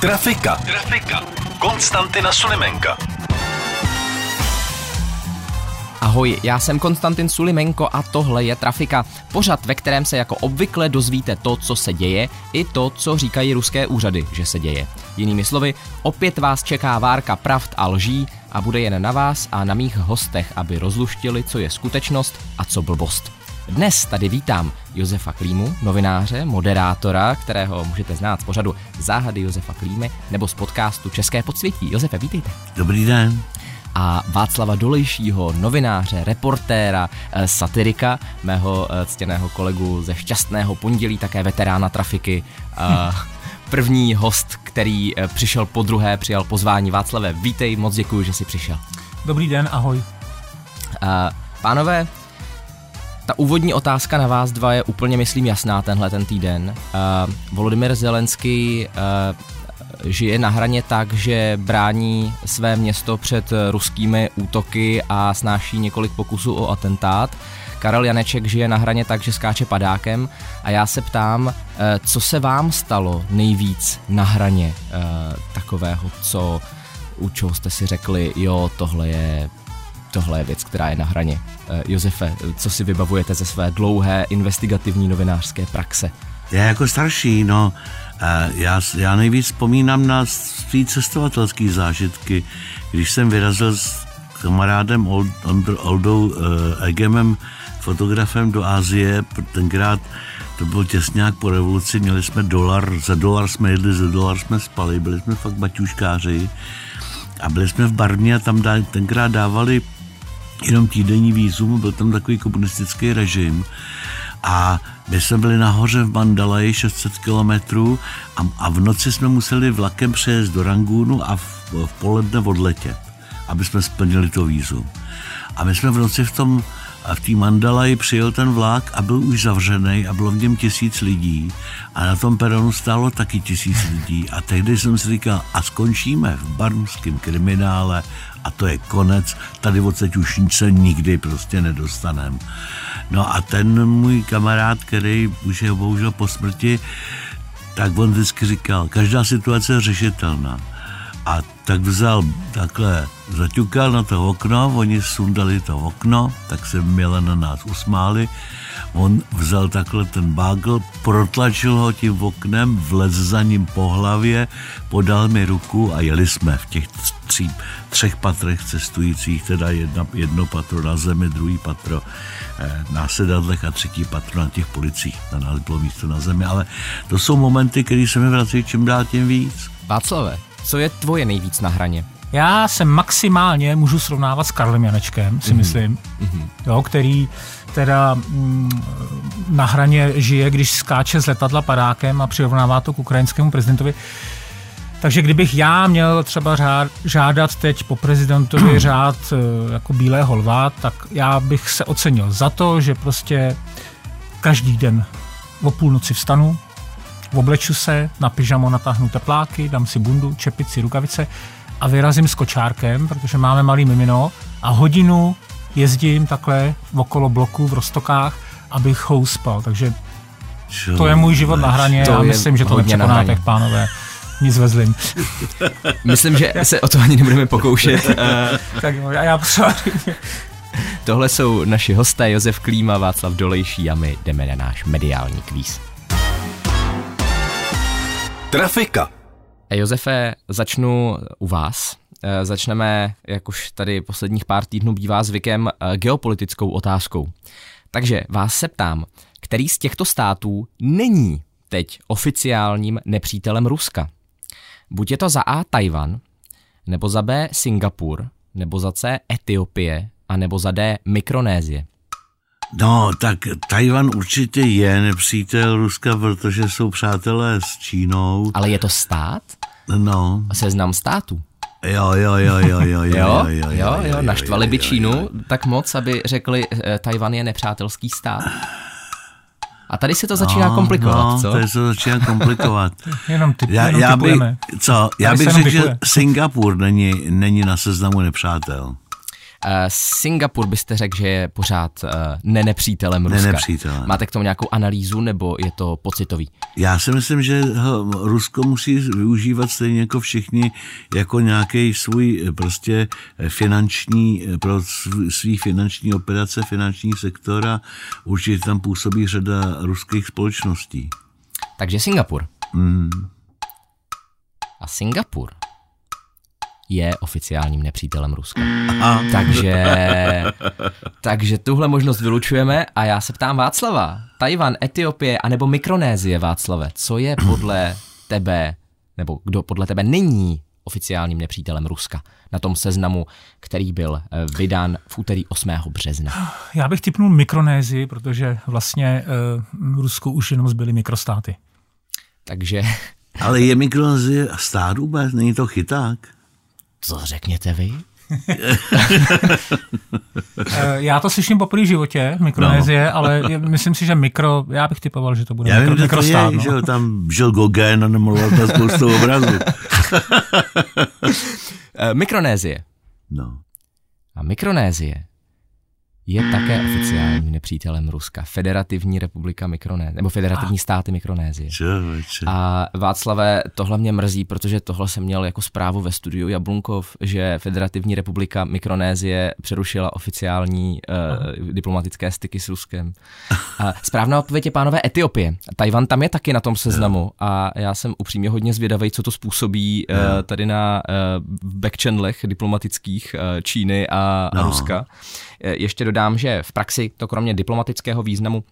Trafika. Trafika. Konstantina Sulimenka. Ahoj, já jsem Konstantin Sulimenko a tohle je Trafika. Pořad, ve kterém se jako obvykle dozvíte to, co se děje, i to, co říkají ruské úřady, že se děje. Jinými slovy, opět vás čeká várka pravd a lží a bude jen na vás a na mých hostech, aby rozluštili, co je skutečnost a co blbost. Dnes tady vítám Josefa Klímu, novináře, moderátora, kterého můžete znát z pořadu Záhady Josefa Klímy nebo z podcastu České podsvětí. Josefe, vítejte. Dobrý den. A Václava Dolejšího, novináře, reportéra, eh, satirika, mého eh, ctěného kolegu ze Šťastného pondělí, také veterána trafiky. Hm. První host, který eh, přišel po druhé, přijal pozvání Václave. Vítej, moc děkuji, že jsi přišel. Dobrý den, ahoj. Pánové, ta úvodní otázka na vás dva je úplně, myslím, jasná tenhle ten týden. Uh, Volodymyr Zelenský uh, žije na hraně tak, že brání své město před ruskými útoky a snáší několik pokusů o atentát. Karel Janeček žije na hraně tak, že skáče padákem a já se ptám, co se vám stalo nejvíc na hraně takového, co u čeho jste si řekli, jo, tohle je tohle je věc, která je na hraně. Eh, Josefe, co si vybavujete ze své dlouhé investigativní novinářské praxe? Já jako starší, no, eh, já, já nejvíc vzpomínám na svý cestovatelské zážitky, když jsem vyrazil s kamarádem Old, Oldou uh, Egemem, fotografem do Asie, tenkrát to byl těsňák po revoluci, měli jsme dolar, za dolar jsme jedli, za dolar jsme spali, byli jsme fakt baťuškáři a byli jsme v Barmě a tam dá, tenkrát dávali jenom týdenní výzum, byl tam takový komunistický režim a my jsme byli nahoře v Mandalaji 600 kilometrů a, a v noci jsme museli vlakem přejezd do Rangunu a v, v poledne odletět, aby jsme splnili to výzum. A my jsme v noci v tom a v té Mandalaji přijel ten vlak a byl už zavřený a bylo v něm tisíc lidí a na tom peronu stálo taky tisíc lidí a tehdy jsem si říkal a skončíme v barmském kriminále a to je konec, tady odsaď už se nikdy prostě nedostanem. No a ten můj kamarád, který už je bohužel po smrti, tak on vždycky říkal, každá situace je řešitelná. A tak vzal takhle, zaťukal na to okno, oni sundali to okno, tak se měle na nás usmáli. On vzal takhle ten bagl, protlačil ho tím oknem, vlez za ním po hlavě, podal mi ruku a jeli jsme v těch tří, třech patrech cestujících, teda jedna, jedno patro na zemi, druhý patro eh, na sedadlech a třetí patro na těch policích. Na nás bylo místo na zemi, ale to jsou momenty, které se mi vrací čím dál tím víc. Václave, co je tvoje nejvíc na hraně? Já se maximálně můžu srovnávat s Karlem Janečkem, si mm-hmm. myslím, mm-hmm. Jo, který teda mm, na hraně žije, když skáče z letadla padákem a přirovnává to k ukrajinskému prezidentovi. Takže kdybych já měl třeba řád, žádat teď po prezidentovi řád e, jako bílého lva, tak já bych se ocenil za to, že prostě každý den o půlnoci vstanu, obleču se, na pyžamo natáhnu tepláky, dám si bundu, čepici, rukavice a vyrazím s kočárkem, protože máme malý mimino a hodinu jezdím takhle okolo bloku v Rostokách, abych spal. Takže to je můj život na hraně a myslím, že to nepřekonáte, pánové. Nic ve zlým. Myslím, že se o to ani nebudeme pokoušet. tak jo, já, já Tohle jsou naši hosté Josef Klíma, Václav Dolejší a my jdeme na náš mediální kvíz. Trafika. Josefe, začnu u vás. Eh, začneme, jak už tady posledních pár týdnů bývá zvykem, eh, geopolitickou otázkou. Takže vás se ptám, který z těchto států není teď oficiálním nepřítelem Ruska? Buď je to za A Tajvan, nebo za B Singapur, nebo za C Etiopie, a nebo za D Mikronézie. No, tak Tajvan určitě je nepřítel Ruska, protože jsou přátelé s Čínou. Ale je to stát? No. Seznam států. Jo, jo, jo, jo, jo, jo, jo, jo, jo, naštvali by Čínu tak moc, aby řekli, eh, Tajvan je nepřátelský stát. A tady se to začíná no, komplikovat, no, co? Tady se to začíná komplikovat. jenom ty, já, jenom já, bych, co, já Tady bych se řekl, že Singapur není, není na seznamu nepřátel. Uh, Singapur byste řekl, že je pořád uh, nenepřítelem Ruska. Nenepřítelem. Máte k tomu nějakou analýzu, nebo je to pocitový? Já si myslím, že Rusko musí využívat stejně jako všichni jako nějaký svůj eh, prostě finanční, pro svý finanční operace, finanční sektor a určitě tam působí řada ruských společností. Takže Singapur. Mm. A Singapur je oficiálním nepřítelem Ruska. Aha. Takže, takže tuhle možnost vylučujeme a já se ptám Václava. Tajvan, Etiopie anebo Mikronézie, Václave, co je podle tebe, nebo kdo podle tebe není oficiálním nepřítelem Ruska na tom seznamu, který byl eh, vydán v úterý 8. března? Já bych typnul Mikronézii, protože vlastně uh, Rusku už jenom zbyly mikrostáty. Takže... Ale je Mikronézie stát vůbec? Není to chyták? Co řekněte vy? Eh, já to slyším po první životě, Mikronézie, no. ale myslím si, že mikro, já bych typoval, že to bude já mikro, vím, mikrostát. Je, no. že tam žil Gauguin a nemaloval tam spoustu obrazů. Eh, Mikronézie. No. A Mikronézie je také oficiálním nepřítelem Ruska. Federativní republika Mikronézie, nebo federativní státy Mikronézie. A Václavé, tohle mě mrzí, protože tohle jsem měl jako zprávu ve studiu Jablunkov, že Federativní republika Mikronézie přerušila oficiální uh, diplomatické styky s Ruskem. A správná odpověď je pánové Etiopie. Tajvan tam je taky na tom seznamu a já jsem upřímně hodně zvědavý, co to způsobí uh, tady na uh, backchannelech diplomatických uh, Číny a, no. a Ruska. Ještě dodám, že v praxi to kromě diplomatického významu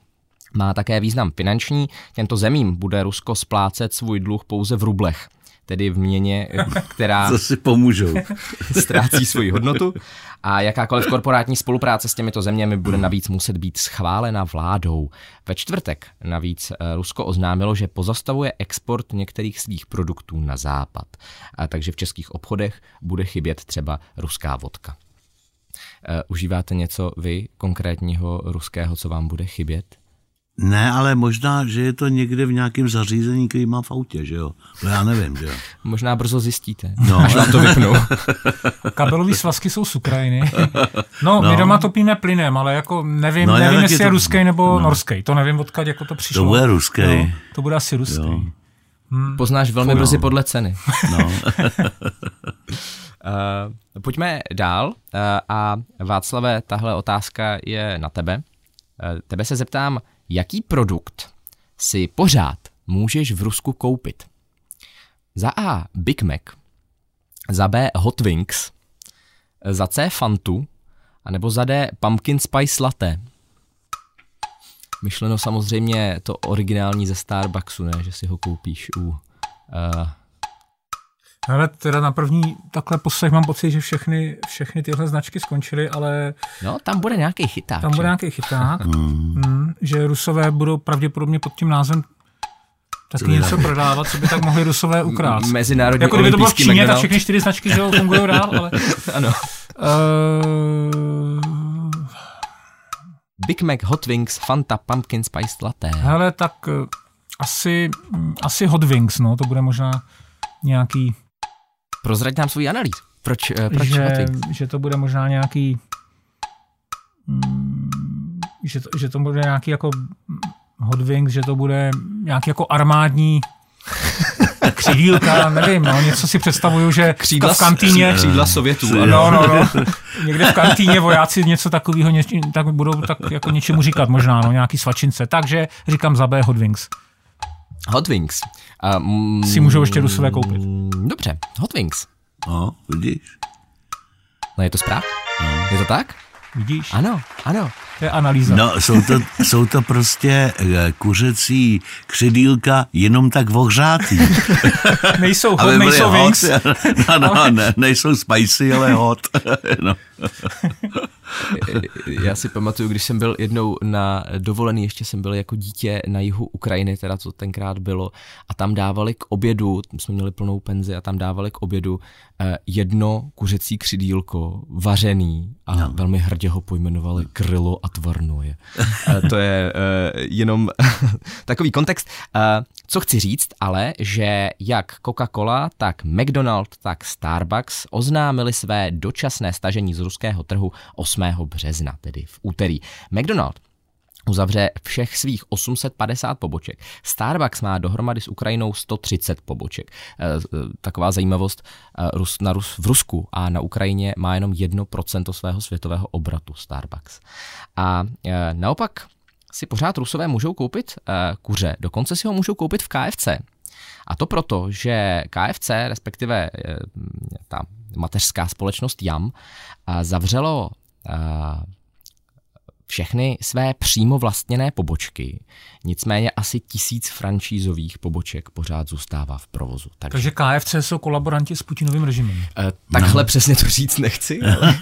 má také význam finanční. Těmto zemím bude Rusko splácet svůj dluh pouze v rublech tedy v měně, která Co si pomůžou. ztrácí svoji hodnotu a jakákoliv korporátní spolupráce s těmito zeměmi bude navíc muset být schválena vládou. Ve čtvrtek navíc Rusko oznámilo, že pozastavuje export některých svých produktů na západ. A takže v českých obchodech bude chybět třeba ruská vodka. Uh, užíváte něco vy konkrétního ruského, co vám bude chybět? Ne, ale možná, že je to někde v nějakém zařízení, který má v autě, že jo? No já nevím, že jo? Možná brzo zjistíte, no. až vám to vypnu. Kabelové svazky jsou z Ukrajiny. No, no, my doma topíme plynem, ale jako nevím, no, nevím jestli to... je ruský nebo no. norský. To nevím, odkud jako to přišlo. To bude ruský. No, to bude asi ruský. Hmm. Poznáš velmi no. brzy podle ceny. No. Uh, pojďme dál uh, a Václave, tahle otázka je na tebe. Uh, tebe se zeptám, jaký produkt si pořád můžeš v Rusku koupit? Za A Big Mac, za B Hot Wings, za C Fantu, anebo za D Pumpkin Spice Latte. Myšleno samozřejmě to originální ze Starbucksu, ne, že si ho koupíš u uh, ale teda na první takhle poslech mám pocit, že všechny, všechny tyhle značky skončily, ale... No, tam bude nějaký chyták. Tam bude nějaký chyták, mm, že Rusové budou pravděpodobně pod tím názvem taky něco prodávat, co by tak mohli Rusové ukrást. Mezinárodní Jako kdyby to bylo v Číně, tak všechny čtyři značky že fungují dál, ale... ano. Uh... Big Mac, Hot Wings, Fanta, Pumpkin Spice Latte. Hele, tak uh, asi, asi Hot Wings, no, to bude možná nějaký Prozraď nám svůj analýz. Proč, uh, proč že, že to bude možná nějaký mm, že, to, že to bude nějaký jako Hot Wings, že to bude nějaký jako armádní křídílka, nevím, no, něco si představuju, že křídla, v kantýně... Křídla Sovětů. No, no, no. Někde v kantýně vojáci něco takového, tak budou tak jako něčemu říkat možná, no, nějaký svačince. Takže říkám za B Hot Wings. Hot Wings. Um, si můžou ještě Rusové koupit. Dobře, Hot Wings. No, vidíš. No je to správně? No. Je to tak? Vidíš? Ano, ano. To je analýza. No, jsou to, jsou to prostě eh, kuřecí křidílka jenom tak ohřátý. nejsou hot, nejsou hot, wings. No, no, ne, nejsou spicy, ale hot. no. Já si pamatuju, když jsem byl jednou na dovolený, ještě jsem byl jako dítě na jihu Ukrajiny, teda co tenkrát bylo, a tam dávali k obědu, jsme měli plnou penzi a tam dávali k obědu eh, jedno kuřecí křidílko, vařený a no. velmi hrdě ho pojmenovali Krylo a Tvarnoje. to je jenom takový kontext. Co chci říct, ale, že jak Coca-Cola, tak McDonald, tak Starbucks oznámili své dočasné stažení z ruského trhu 8. března, tedy v úterý. McDonald uzavře všech svých 850 poboček. Starbucks má dohromady s Ukrajinou 130 poboček. E, e, taková zajímavost, e, na Rus, v Rusku a na Ukrajině má jenom 1% svého světového obratu Starbucks. A naopak si pořád Rusové můžou koupit kuře, dokonce si ho můžou koupit v KFC. A to proto, že KFC, respektive ta mateřská společnost JAM, zavřelo všechny své přímo vlastněné pobočky. Nicméně asi tisíc franšízových poboček pořád zůstává v provozu. Takže, Takže KFC jsou kolaboranti s Putinovým režimem. Uh, takhle no. přesně to říct nechci, ale...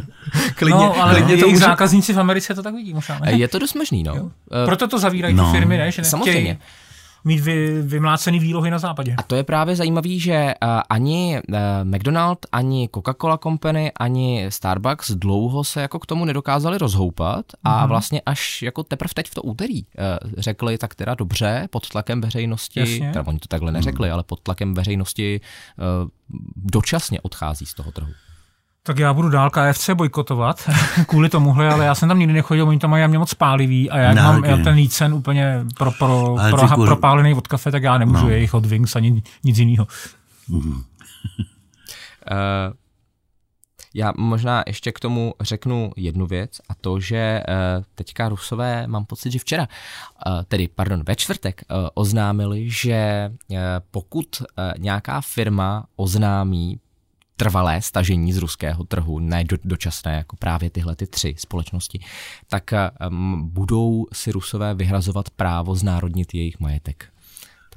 klidně, no, ale klidně to může... zákazníci v Americe to tak vidí možná. Ne? Je to dost možný, no. Jo. Proto to zavírají no. ty firmy, ne? Že Samozřejmě mít vy, vymlácený výlohy na západě. A to je právě zajímavé, že uh, ani uh, McDonald, ani Coca-Cola Company, ani Starbucks dlouho se jako k tomu nedokázali rozhoupat a mm-hmm. vlastně až jako teprve teď v to úterý uh, řekli tak teda dobře pod tlakem veřejnosti, teda oni to takhle neřekli, mm. ale pod tlakem veřejnosti dočasně odchází z toho trhu. Tak já budu dál KFC bojkotovat kvůli tomuhle, ale já jsem tam nikdy nechodil, oni tam mají mě moc pálivý a já no, mám já ten lícen úplně pro, pro, pro, kur... propálený od kafe, tak já nemůžu no. jejich od Wings ani nic jiného. Uh, já možná ještě k tomu řeknu jednu věc a to, že uh, teďka Rusové, mám pocit, že včera, uh, tedy pardon, ve čtvrtek uh, oznámili, že uh, pokud uh, nějaká firma oznámí trvalé stažení z ruského trhu, ne do, dočasné, jako právě tyhle ty tři společnosti, tak um, budou si Rusové vyhrazovat právo znárodnit jejich majetek.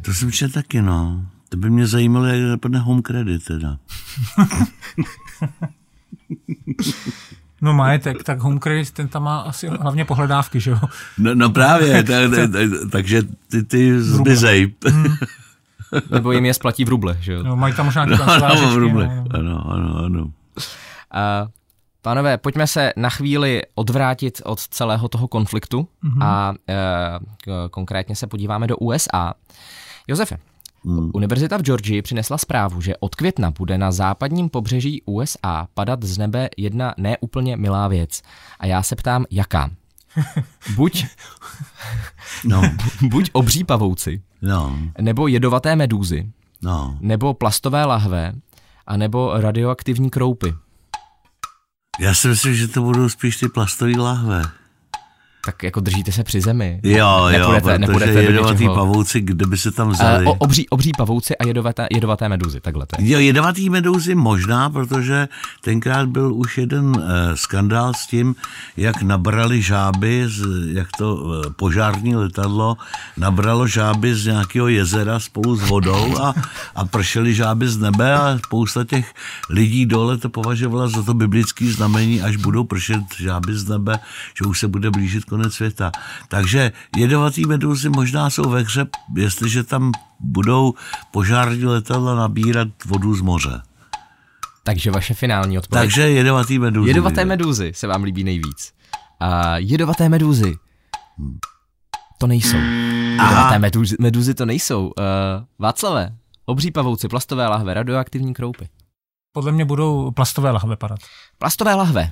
To jsem četl taky, no. To by mě zajímalo, jak dopadne home credit teda. No majetek, tak home credit, ten tam má asi hlavně pohledávky, že jo? No, no právě, tak, tak, tak, takže ty, ty zbizej. Hmm. Nebo jim je splatí v ruble, že jo? No, mají tam možná no, no, v ruble. No. Ano, ano, ano. Uh, Pánové, pojďme se na chvíli odvrátit od celého toho konfliktu mm-hmm. a uh, konkrétně se podíváme do USA. Josefe, Hmm. Univerzita v Georgii přinesla zprávu, že od května bude na západním pobřeží USA padat z nebe jedna neúplně milá věc. A já se ptám, jaká? Buď, no. buď obří pavouci, no. nebo jedovaté medúzy, no. nebo plastové lahve, a nebo radioaktivní kroupy. Já si myslím, že to budou spíš ty plastové lahve tak jako držíte se při zemi. Jo, nepůjdete, jo, nepůjdete protože jedovatý něčeho. pavouci, kde by se tam vzali? Uh, obří, obří pavouci a jedovaté, jedovaté meduzy, takhle to je. Jo, jedovatý meduzy možná, protože tenkrát byl už jeden uh, skandál s tím, jak nabrali žáby, z, jak to uh, požární letadlo nabralo žáby z nějakého jezera spolu s vodou a, a pršely žáby z nebe a spousta těch lidí dole to považovala za to biblické znamení, až budou pršet žáby z nebe, že už se bude blížit konec světa. Takže jedovatý medúzy možná jsou ve hře, jestliže tam budou požární letadla nabírat vodu z moře. Takže vaše finální odpověď. Takže jedovatý medúzy. Jedovaté medúzy se vám líbí nejvíc. A jedovaté medúzy. To nejsou. Jedovaté medúzy, medúzy to nejsou. Uh, Václave, obří pavouci, plastové lahve, radioaktivní kroupy. Podle mě budou plastové lahve padat. Plastové lahve.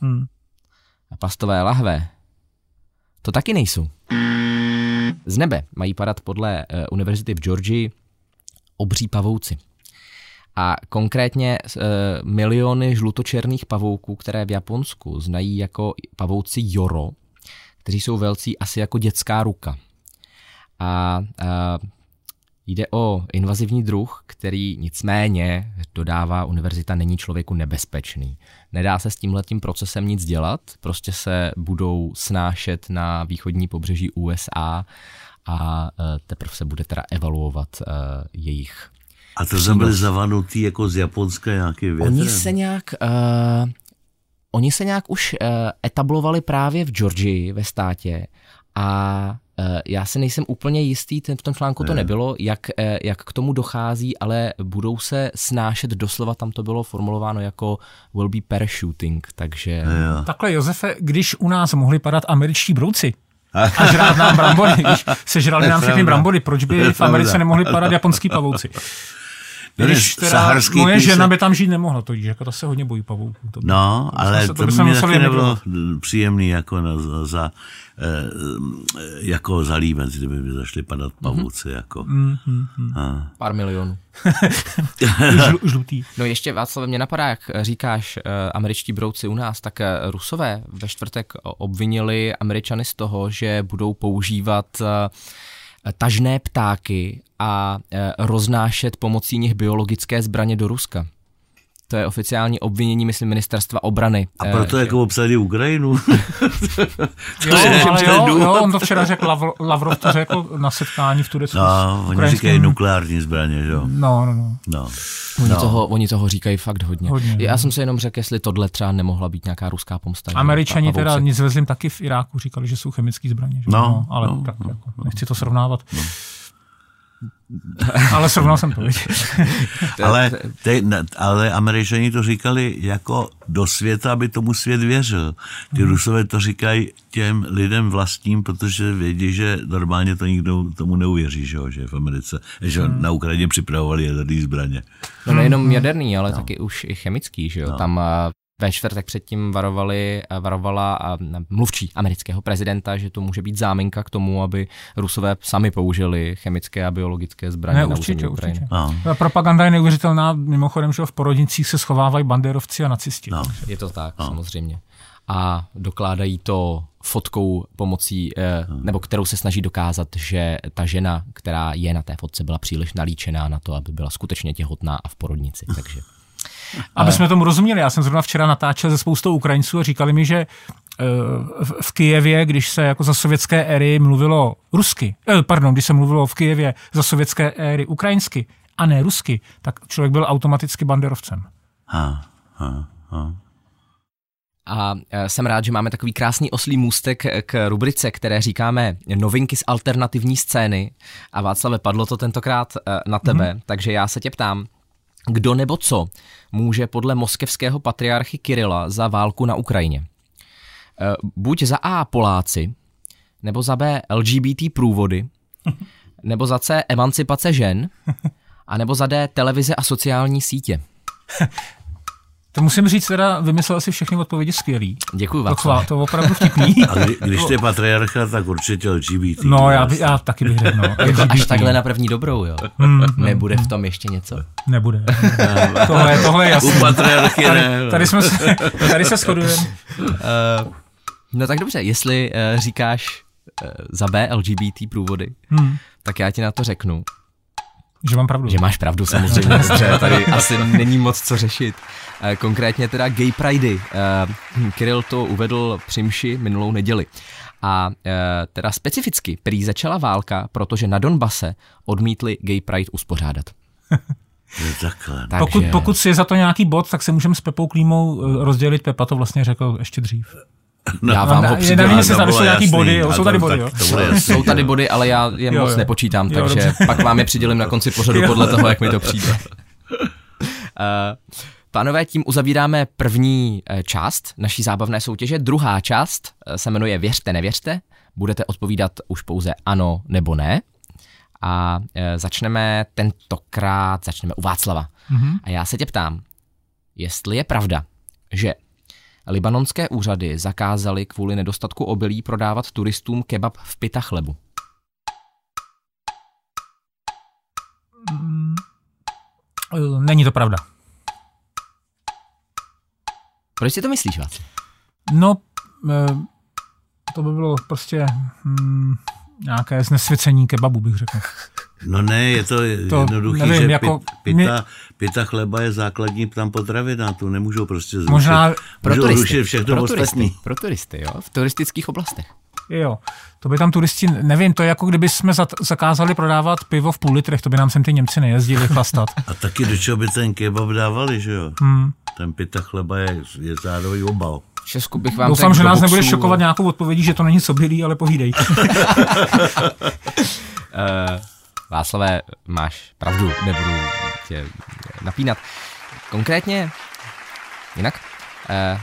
Hmm. A plastové lahve to taky nejsou. Z nebe mají padat podle uh, univerzity v Georgii obří pavouci. A konkrétně uh, miliony žlutočerných pavouků, které v Japonsku znají jako pavouci Joro, kteří jsou velcí asi jako dětská ruka. A uh, Jde o invazivní druh, který nicméně, dodává univerzita, není člověku nebezpečný. Nedá se s tímhletím procesem nic dělat, prostě se budou snášet na východní pobřeží USA a e, teprve se bude teda evaluovat uh, jejich A to tam byly zavanutý jako z Japonska nějaký větrem? Oni se nějak... Uh, oni se nějak už uh, etablovali právě v Georgii ve státě a uh, já si nejsem úplně jistý, ten, v tom článku to nebylo, jak, uh, jak k tomu dochází, ale budou se snášet doslova, tam to bylo formulováno jako will be parachuting, takže... Jo. Takhle, Josefe, když u nás mohli padat američtí brouci, a žrát nám brambory, když sežrali nám všechny brambory, proč by v Americe nemohli padat japonský pavouci? Když teda saharský moje písek- žena by tam žít nemohla, to jako ta se hodně bojí pavouků. To by- No, to ale se- to, to by bychom mě museli taky nebylo příjemný jako na, za, za eh, jako za líbenc, kdyby by zašli padat pavouci. Jako. A. Pár milionů. Žlu, žlutý. No ještě Václav, mě napadá, jak říkáš, eh, američtí brouci u nás, tak eh, Rusové ve čtvrtek obvinili Američany z toho, že budou používat eh, tažné ptáky a eh, roznášet pomocí nich biologické zbraně do Ruska. To je oficiální obvinění, myslím, ministerstva obrany. A Eh, proto že- jako obsadili Ukrajinu. Jo, je ale jo, důvod. jo, on to včera řekl, Lavro- Lavrov to řekl na setkání v Turecku. No, oni ukrajinským- říkají nukleární zbraně, že jo. No, no, no. No. Oni, No. toho, oni toho říkají fakt hodně. Hodně, Já no. jsem si jenom řekl, jestli tohle třeba nemohla být nějaká ruská pomsta. Američani teda nic vezli taky v Iráku, říkali, že jsou chemické zbraně. Že? No, ale no, tak, no, jako, nechci to srovnávat. Ale srovnal jsem to. Ale, te, ne- ale američani to říkali jako do světa, aby tomu svět věřil. Ty Hmm. rusové to říkají těm lidem vlastním, protože vědí, že normálně to nikdo tomu neuvěří, že, jo, že v Americe, že Hmm. na Ukrajině připravovali jaderné zbraně. No nejenom jaderný, ale taky už i chemický, že jo. No. Tam ve čtvrtek předtím varovali, varovala a, mluvčí amerického prezidenta, že to může být záminka k tomu, aby Rusové sami použili chemické a biologické zbraně Ne, na určitě, určitě. No. Ta propaganda je neuvěřitelná, mimochodem, že v porodnicích se schovávají banderovci a nacisti. No. Je to tak, no. samozřejmě. A dokládají to fotkou pomocí, eh, nebo kterou se snaží dokázat, že ta žena, která je na té fotce, byla příliš nalíčená na to, aby byla skutečně těhotná a v porodnici. Takže Aby jsme tomu rozuměli, já jsem zrovna včera natáčel se spoustou Ukrajinců a říkali mi, že eh, v- Kijevě, když se jako za sovětské éry mluvilo rusky, eh, pardon, když se mluvilo v Kijevě za sovětské éry ukrajinsky a ne rusky, tak člověk byl automaticky banderovcem. Ha, ha, ha. A jsem rád, že máme takový krásný oslý můstek k rubrice, které říkáme novinky z alternativní scény. A Václave, padlo to tentokrát na tebe, mm-hmm. takže já se tě ptám, kdo nebo co může podle moskevského patriarchy Kirila za válku na Ukrajině? E, Buď za A Poláci, nebo za B LGBT průvody, nebo za C emancipace žen, a nebo za D televize a sociální sítě. To musím říct, teda vymyslel si všechny odpovědi skvělý. Děkuji To, Václave. chvál, to opravdu vtipný. A kdy, když to je patriarcha, tak určitě LGBT. No, já, by, já taky bych řekl, no. Jako až takhle na první dobrou, jo. Nebude v tom ještě něco. Nebude. tohle, tohle je jasný. U patriarchy Tady, ne. tady, jsme se, tady se shodujeme. Uh, no tak dobře, jestli uh, říkáš uh, za B LGBT průvody, Hmm. tak já ti na to řeknu, Že mám pravdu. že máš pravdu samozřejmě, že tady asi není moc co řešit. Uh, konkrétně teda gay pridey. Uh, Kirill to uvedl při mši minulou neděli. A uh, teda specificky prý začala válka, protože na Donbase odmítli gay pride uspořádat. Takhle. Takže, Pokud, pokud si je za to nějaký bod, tak se můžeme s Pepou Klímou eh, rozdělit. Pepa to vlastně řekl ještě dřív. Já vám No, ho přidám. nevím, jestli to tady bylo jsou nějaký body, jo, jsou tady body, tak jo. Jsou tady body, ale já je Jo, moc jo. nepočítám, Jo, takže dobře. pak vám je přidělím na konci pořadu Jo. podle toho, jak mi to přijde. Uh, Pánové, tím uzavíráme první eh, část naší zábavné soutěže. Druhá část eh, se jmenuje Věřte, nevěřte. Budete odpovídat už pouze ano nebo ne. A eh, začneme tentokrát, začneme u Václava. Mhm. A já se tě ptám, jestli je pravda, že libanonské úřady zakázaly kvůli nedostatku obilí prodávat turistům kebab v pita chlebu. Není to pravda. Proč si to myslíš, Václav? No, eh, to by bylo prostě hm, nějaké znesvěcení kebabu, bych řekl. No ne, je to, To jednoduchý, nevím, že jako pit, my- pita, pita chleba je základní tam potravina, tu nemůžou prostě zrušit. Možná Pro můžou turisty. rušit všechno pro ostatní. turisty. Pro turisty, jo? V turistických oblastech. Jo, to by tam turisti, nevím, to je jako kdyby jsme zakázali prodávat pivo v půl litrech, to by nám sem ty Němci nejezdili chlastat. A taky do čeho by ten kebab dávali, že jo? Hmm. Ten pita chleba je, je zároveň obal. Česku bych vám Doufám, že nás nebude šokovat nějakou odpovědí, že to není sobilý, ale povídej. uh, Václavé, máš pravdu, nebudu tě napínat. Konkrétně, jinak, uh,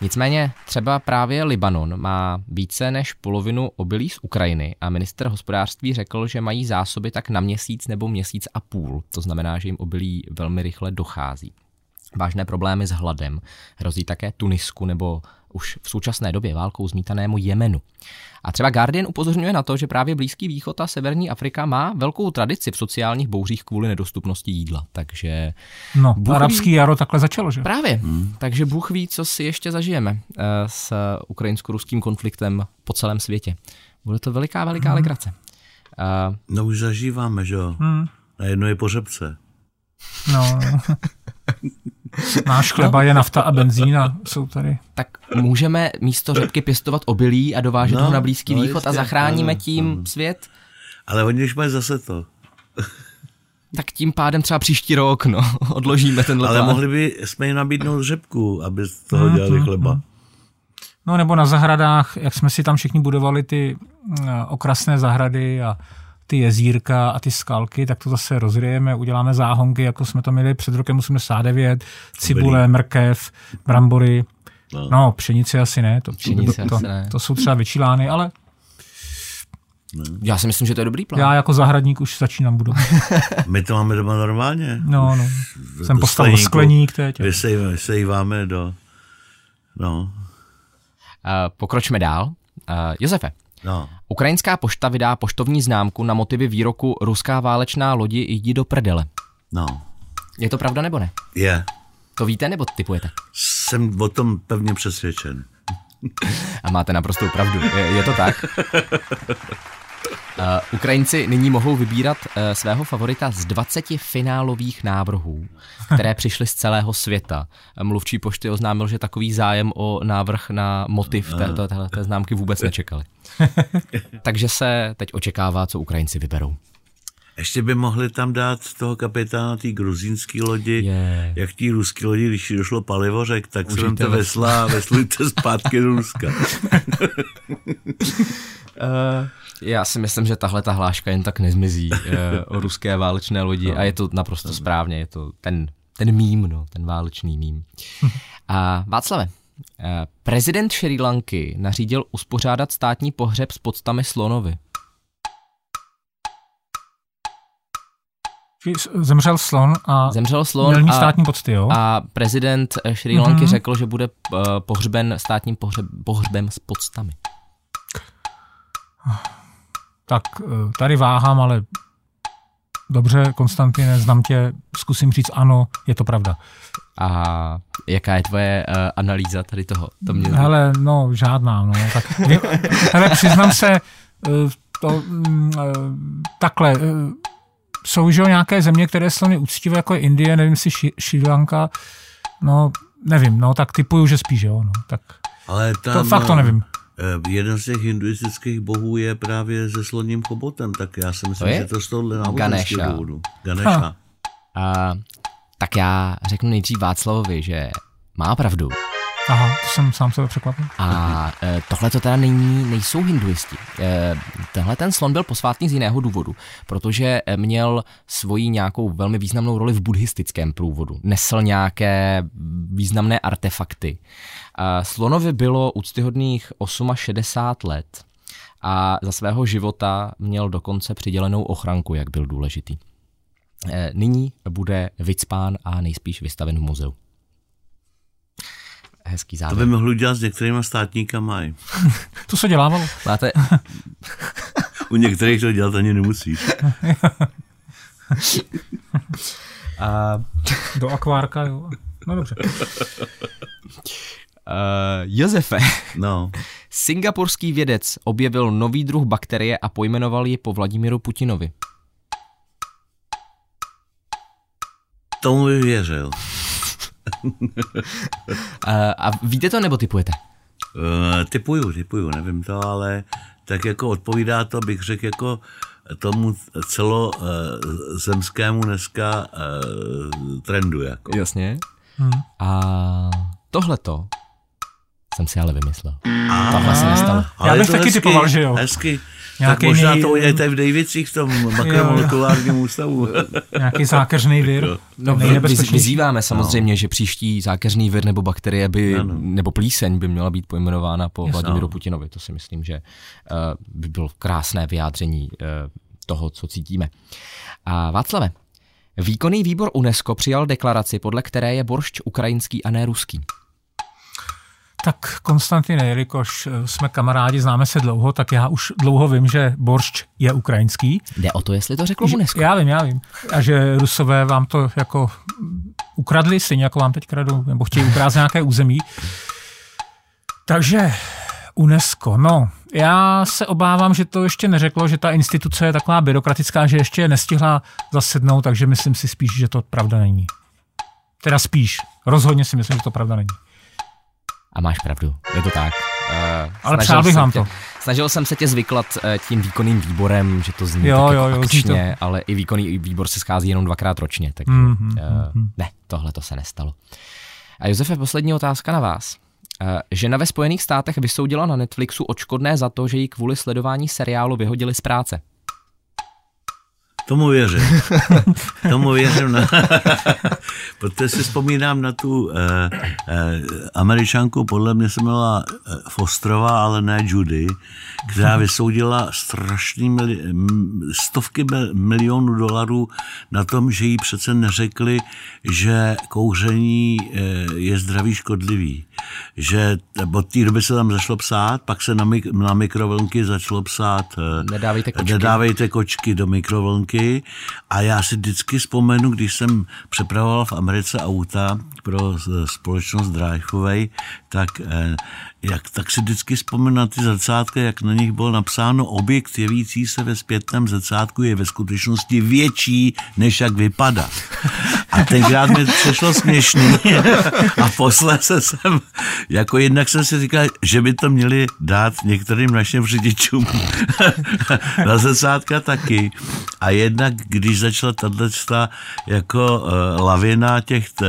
Nicméně třeba právě Libanon má více než polovinu obilí z Ukrajiny a minister hospodářství řekl, že mají zásoby tak na měsíc nebo měsíc a půl. To znamená, že jim obilí velmi rychle dochází. Vážné problémy s hladem hrozí také Tunisku nebo už v současné době válkou zmítanému Jemenu. A třeba Guardian upozorňuje na to, že právě Blízký východ a Severní Afrika má velkou tradici v sociálních bouřích kvůli nedostupnosti jídla. Takže. No, Bůh arabský ví... jaro takhle začalo, že? Právě. Hmm. Takže Bůh ví, co si ještě zažijeme uh, s ukrajinsko-ruským konfliktem po celém světě. Bude to veliká, veliká hmm. legrace. Uh, no už zažíváme, že jo? Hmm. A jedno je pořebce. No. Náš chleba no. je nafta a benzín a jsou tady. Tak můžeme místo řepky pěstovat obilí a dovážet no, ho na Blízký no, východ jistě, a zachráníme ano, tím ano. svět? Ale oni už mají zase to. Tak tím pádem třeba příští rok, no, odložíme ten Ale plán. mohli by jsme jim nabídnout řepku, aby z toho mhm, dělali chleba. Mm, No nebo na zahradách, jak jsme si tam všichni budovali ty mm, okrasné zahrady a ty jezírka a ty skalky, tak to zase rozrijeme, uděláme záhonky, jako jsme to měli před rokem 89, cibule, mrkev, brambory, no, no pšenici asi ne, to, pšenici to, to, ne. to jsou třeba vyčílány, ale já si myslím, že to je dobrý plán. Já jako zahradník už začínám budovat. My to máme doma normálně. No, no. Jsem postavil skleník teď. Vysejváme do... No. Uh, pokročme dál. Uh, Josefe, No. Ukrajinská pošta vydá poštovní známku na motivy výroku Ruská válečná lodi jdi do prdele. No. Je to pravda nebo ne? Je. To víte nebo typujete? Jsem o tom pevně přesvědčen. A máte naprostou pravdu. Je, je to tak? Uh, Ukrajinci nyní mohou vybírat uh, svého favorita z 20 finálových návrhů, které přišly z celého světa. Mluvčí pošty oznámil, že takový zájem o návrh na motiv této, této známky vůbec nečekali. Takže se teď očekává, co Ukrajinci vyberou. Ještě by mohli tam dát toho kapitána té gruzínské lodi, yeah. jak té ruské lodi, když došlo palivo, řek, tak se to vesla a veslujte zpátky do Ruska. uh, já si myslím, že tahle ta hláška jen tak nezmizí uh, o ruské válečné lodi no. a je to naprosto správně, je to ten, ten mím, no, ten válečný mím. A Václave, eh, prezident Sri Lanky nařídil uspořádat státní pohřeb s podstami slonovy. Zemřel slon a Zemřel slon měl mít státní pocty, jo? A prezident Sri Lanky mm-hmm. řekl, že bude pohřben státním pohřeb, pohřbem s podstami. Tak uh, tady váhám, ale dobře, Konstantine, znám tě, zkusím říct ano, je to pravda. A jaká je tvoje uh, analýza tady toho? To mě... Hele, no, žádná, no. Tak, hele, přiznám se, uh, to, uh, takhle, uh, jsou že nějaké země, které slony uctívají, jako je Indie, nevím si Sri Lanka, no nevím, no tak typuju, že spíš jo, no, tak Ale tam, to fakt to nevím. Eh, jeden z těch hinduistických bohů je právě se sloním chobotem, tak já si myslím, to že to z tohohle náboženského důvodu. Ganesha. A, tak já řeknu nejdřív Václavovi, že má pravdu. Aha, to jsem sám sebe překvapil. A e, tohle to teda není, nejsou hinduisti. E, tenhle ten slon byl posvátný z jiného důvodu, protože e, měl svoji nějakou velmi významnou roli v buddhistickém průvodu. Nesl nějaké významné artefakty. E, slonovi bylo úctyhodných 68 let a za svého života měl dokonce přidělenou ochranku, jak byl důležitý. E, nyní bude vycpán a nejspíš vystaven v muzeu hezký závěr. To by mohli udělat s některými státníkama. to se dělávalo. Máte... U některých to dělat ani nemusíš. A... Do akvárka, jo. No dobře. Uh, Josefe, no. singapurský vědec objevil nový druh bakterie a pojmenoval ji po Vladimíru Putinovi. Tomu bych věřil a, a víte to nebo typujete? Uh, typuju, typuju, nevím to, ale tak jako odpovídá to, bych řekl, jako tomu celozemskému dneska uh, trendu. Jako. Jasně. Hmm. A tohleto jsem si ale vymyslel. A, Tohle se nestalo. Já bych taky hezky, typoval, že jo. Hezky. Nějaký tak možná nej... to uděláte v Davicích v tom makromolekulárním ústavu. Nějaký zákeřný vir. No, no vyzýváme samozřejmě, no. že příští zákeřný vir nebo bakterie by, no, no. nebo plíseň by měla být pojmenována po Vladimíru Putinovi. To si myslím, že uh, by bylo krásné vyjádření uh, toho, co cítíme. A Václave, výkonný výbor UNESCO přijal deklaraci, podle které je boršč ukrajinský a ne ruský. Tak Konstantine, jelikož eh, jsme kamarádi, známe se dlouho, tak já už dlouho vím, že boršč je ukrajinský. Jde o to, jestli to řeklo UNESCO. Já vím, já vím. A že Rusové vám to jako ukradli, stejně jako vám teď kradou, nebo chtějí ukrást nějaké území. Takže UNESCO, no, já se obávám, že to ještě neřeklo, že ta instituce je taková byrokratická, že ještě nestihla zasednout, takže myslím si spíš, že to pravda není. Teda spíš. Rozhodně si myslím, že to pravda není. A máš pravdu, je to tak. Uh, Ale přál bych vám tě, to. Snažil jsem se tě zvyklat uh, tím výkonným výborem, že to zní jo, tak jo, jako jo, akčně, to. ale i výkonný výbor se schází jenom dvakrát ročně, takže mm-hmm, uh, mm-hmm. ne, tohle to se nestalo. A Josefe, poslední otázka na vás. Uh, žena ve Spojených státech vysoudila na Netflixu očkodné za to, že ji kvůli sledování seriálu vyhodili z práce. Tomu věřím. Tomu věřím. Na... Protože si vzpomínám na tu eh, eh, američanku, podle mě se eh, Fostrova, ale ne Judy, která vysoudila strašný mili, stovky milionů dolarů na tom, že jí přece neřekli, že kouření eh, je zdravý škodlivý. Že od té doby se tam zašlo psát, pak se na, mik, na mikrovlnky začalo psát eh, nedávejte kočky. nedávejte kočky do mikrovlnky a já si vždycky vzpomenu, když jsem přepravoval v Americe auta pro společnost Driveway, tak eh, jak, tak si vždycky vzpomenu na ty zrcátka, jak na nich bylo napsáno, objekt jevící se ve zpětném zrcátku je ve skutečnosti větší, než jak vypadá. A tenkrát mi přišlo směšný a posléze jsem, jako jednak jsem si říkal, že by to měli dát některým našim řidičům na zrcátka taky. A jednak, když začala tato jako uh, lavina těch t,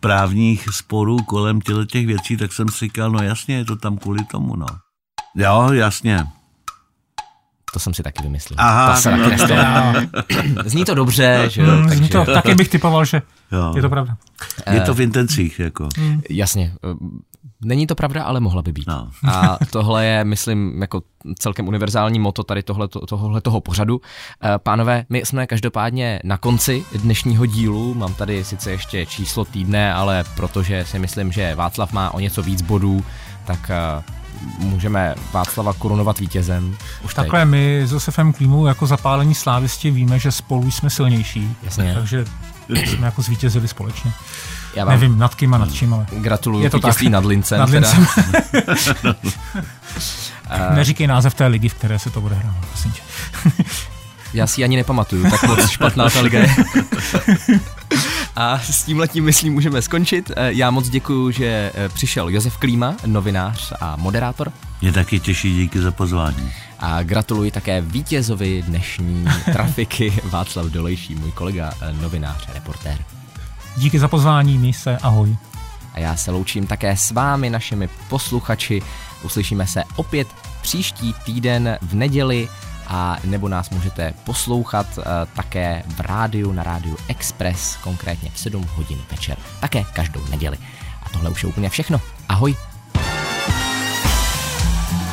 právních sporů kolem těch věcí, tak jsem si říkal, no jasně, je to tam kvůli tomu, no. Jo, jasně. To jsem si taky vymyslel. Aha, to se taky Zní to dobře, že jo? Mm, takže... to, taky bych typoval, že jo. je to pravda. Je to v intencích, jako. Mm. Jasně. Není to pravda, ale mohla by být. No. A tohle je, myslím, jako celkem univerzální moto tady tohle, tohle toho pořadu. Eh, pánové, my jsme každopádně na konci dnešního dílu. Mám tady sice ještě číslo týdne, ale protože si myslím, že Václav má o něco víc bodů, tak eh, můžeme Václava korunovat vítězem. Už Takhle teď. my s Josefem Klímou jako zapálení slávisti víme, že spolu jsme silnější. Jasně. Takže jsme jako zvítězili společně. Já vám Nevím nad kým a nad čím, ale... Gratuluju je to vítězství nad Lincem. Nad Lincem. Neříkej název té ligy, v které se to bude hrát. Já si ani nepamatuju, tak moc špatná ta liga je. A s tím letím, myslím, můžeme skončit. Eh, já moc děkuji, že eh, přišel Josef Klíma, novinář a moderátor. Mě taky těší, díky za pozvání. A gratuluji také vítězovi dnešní trafiky Václav Dolejší, můj kolega, eh, novinář a reportér. Díky za pozvání, mi se, ahoj. A já se loučím také s vámi, našimi posluchači. Uslyšíme se opět příští týden v neděli a nebo nás můžete poslouchat uh, také v rádiu na rádiu Express, konkrétně v 7 hodin večer, také každou neděli. A tohle už je úplně všechno. Ahoj!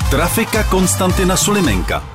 Trafika Konstantina Sulimenka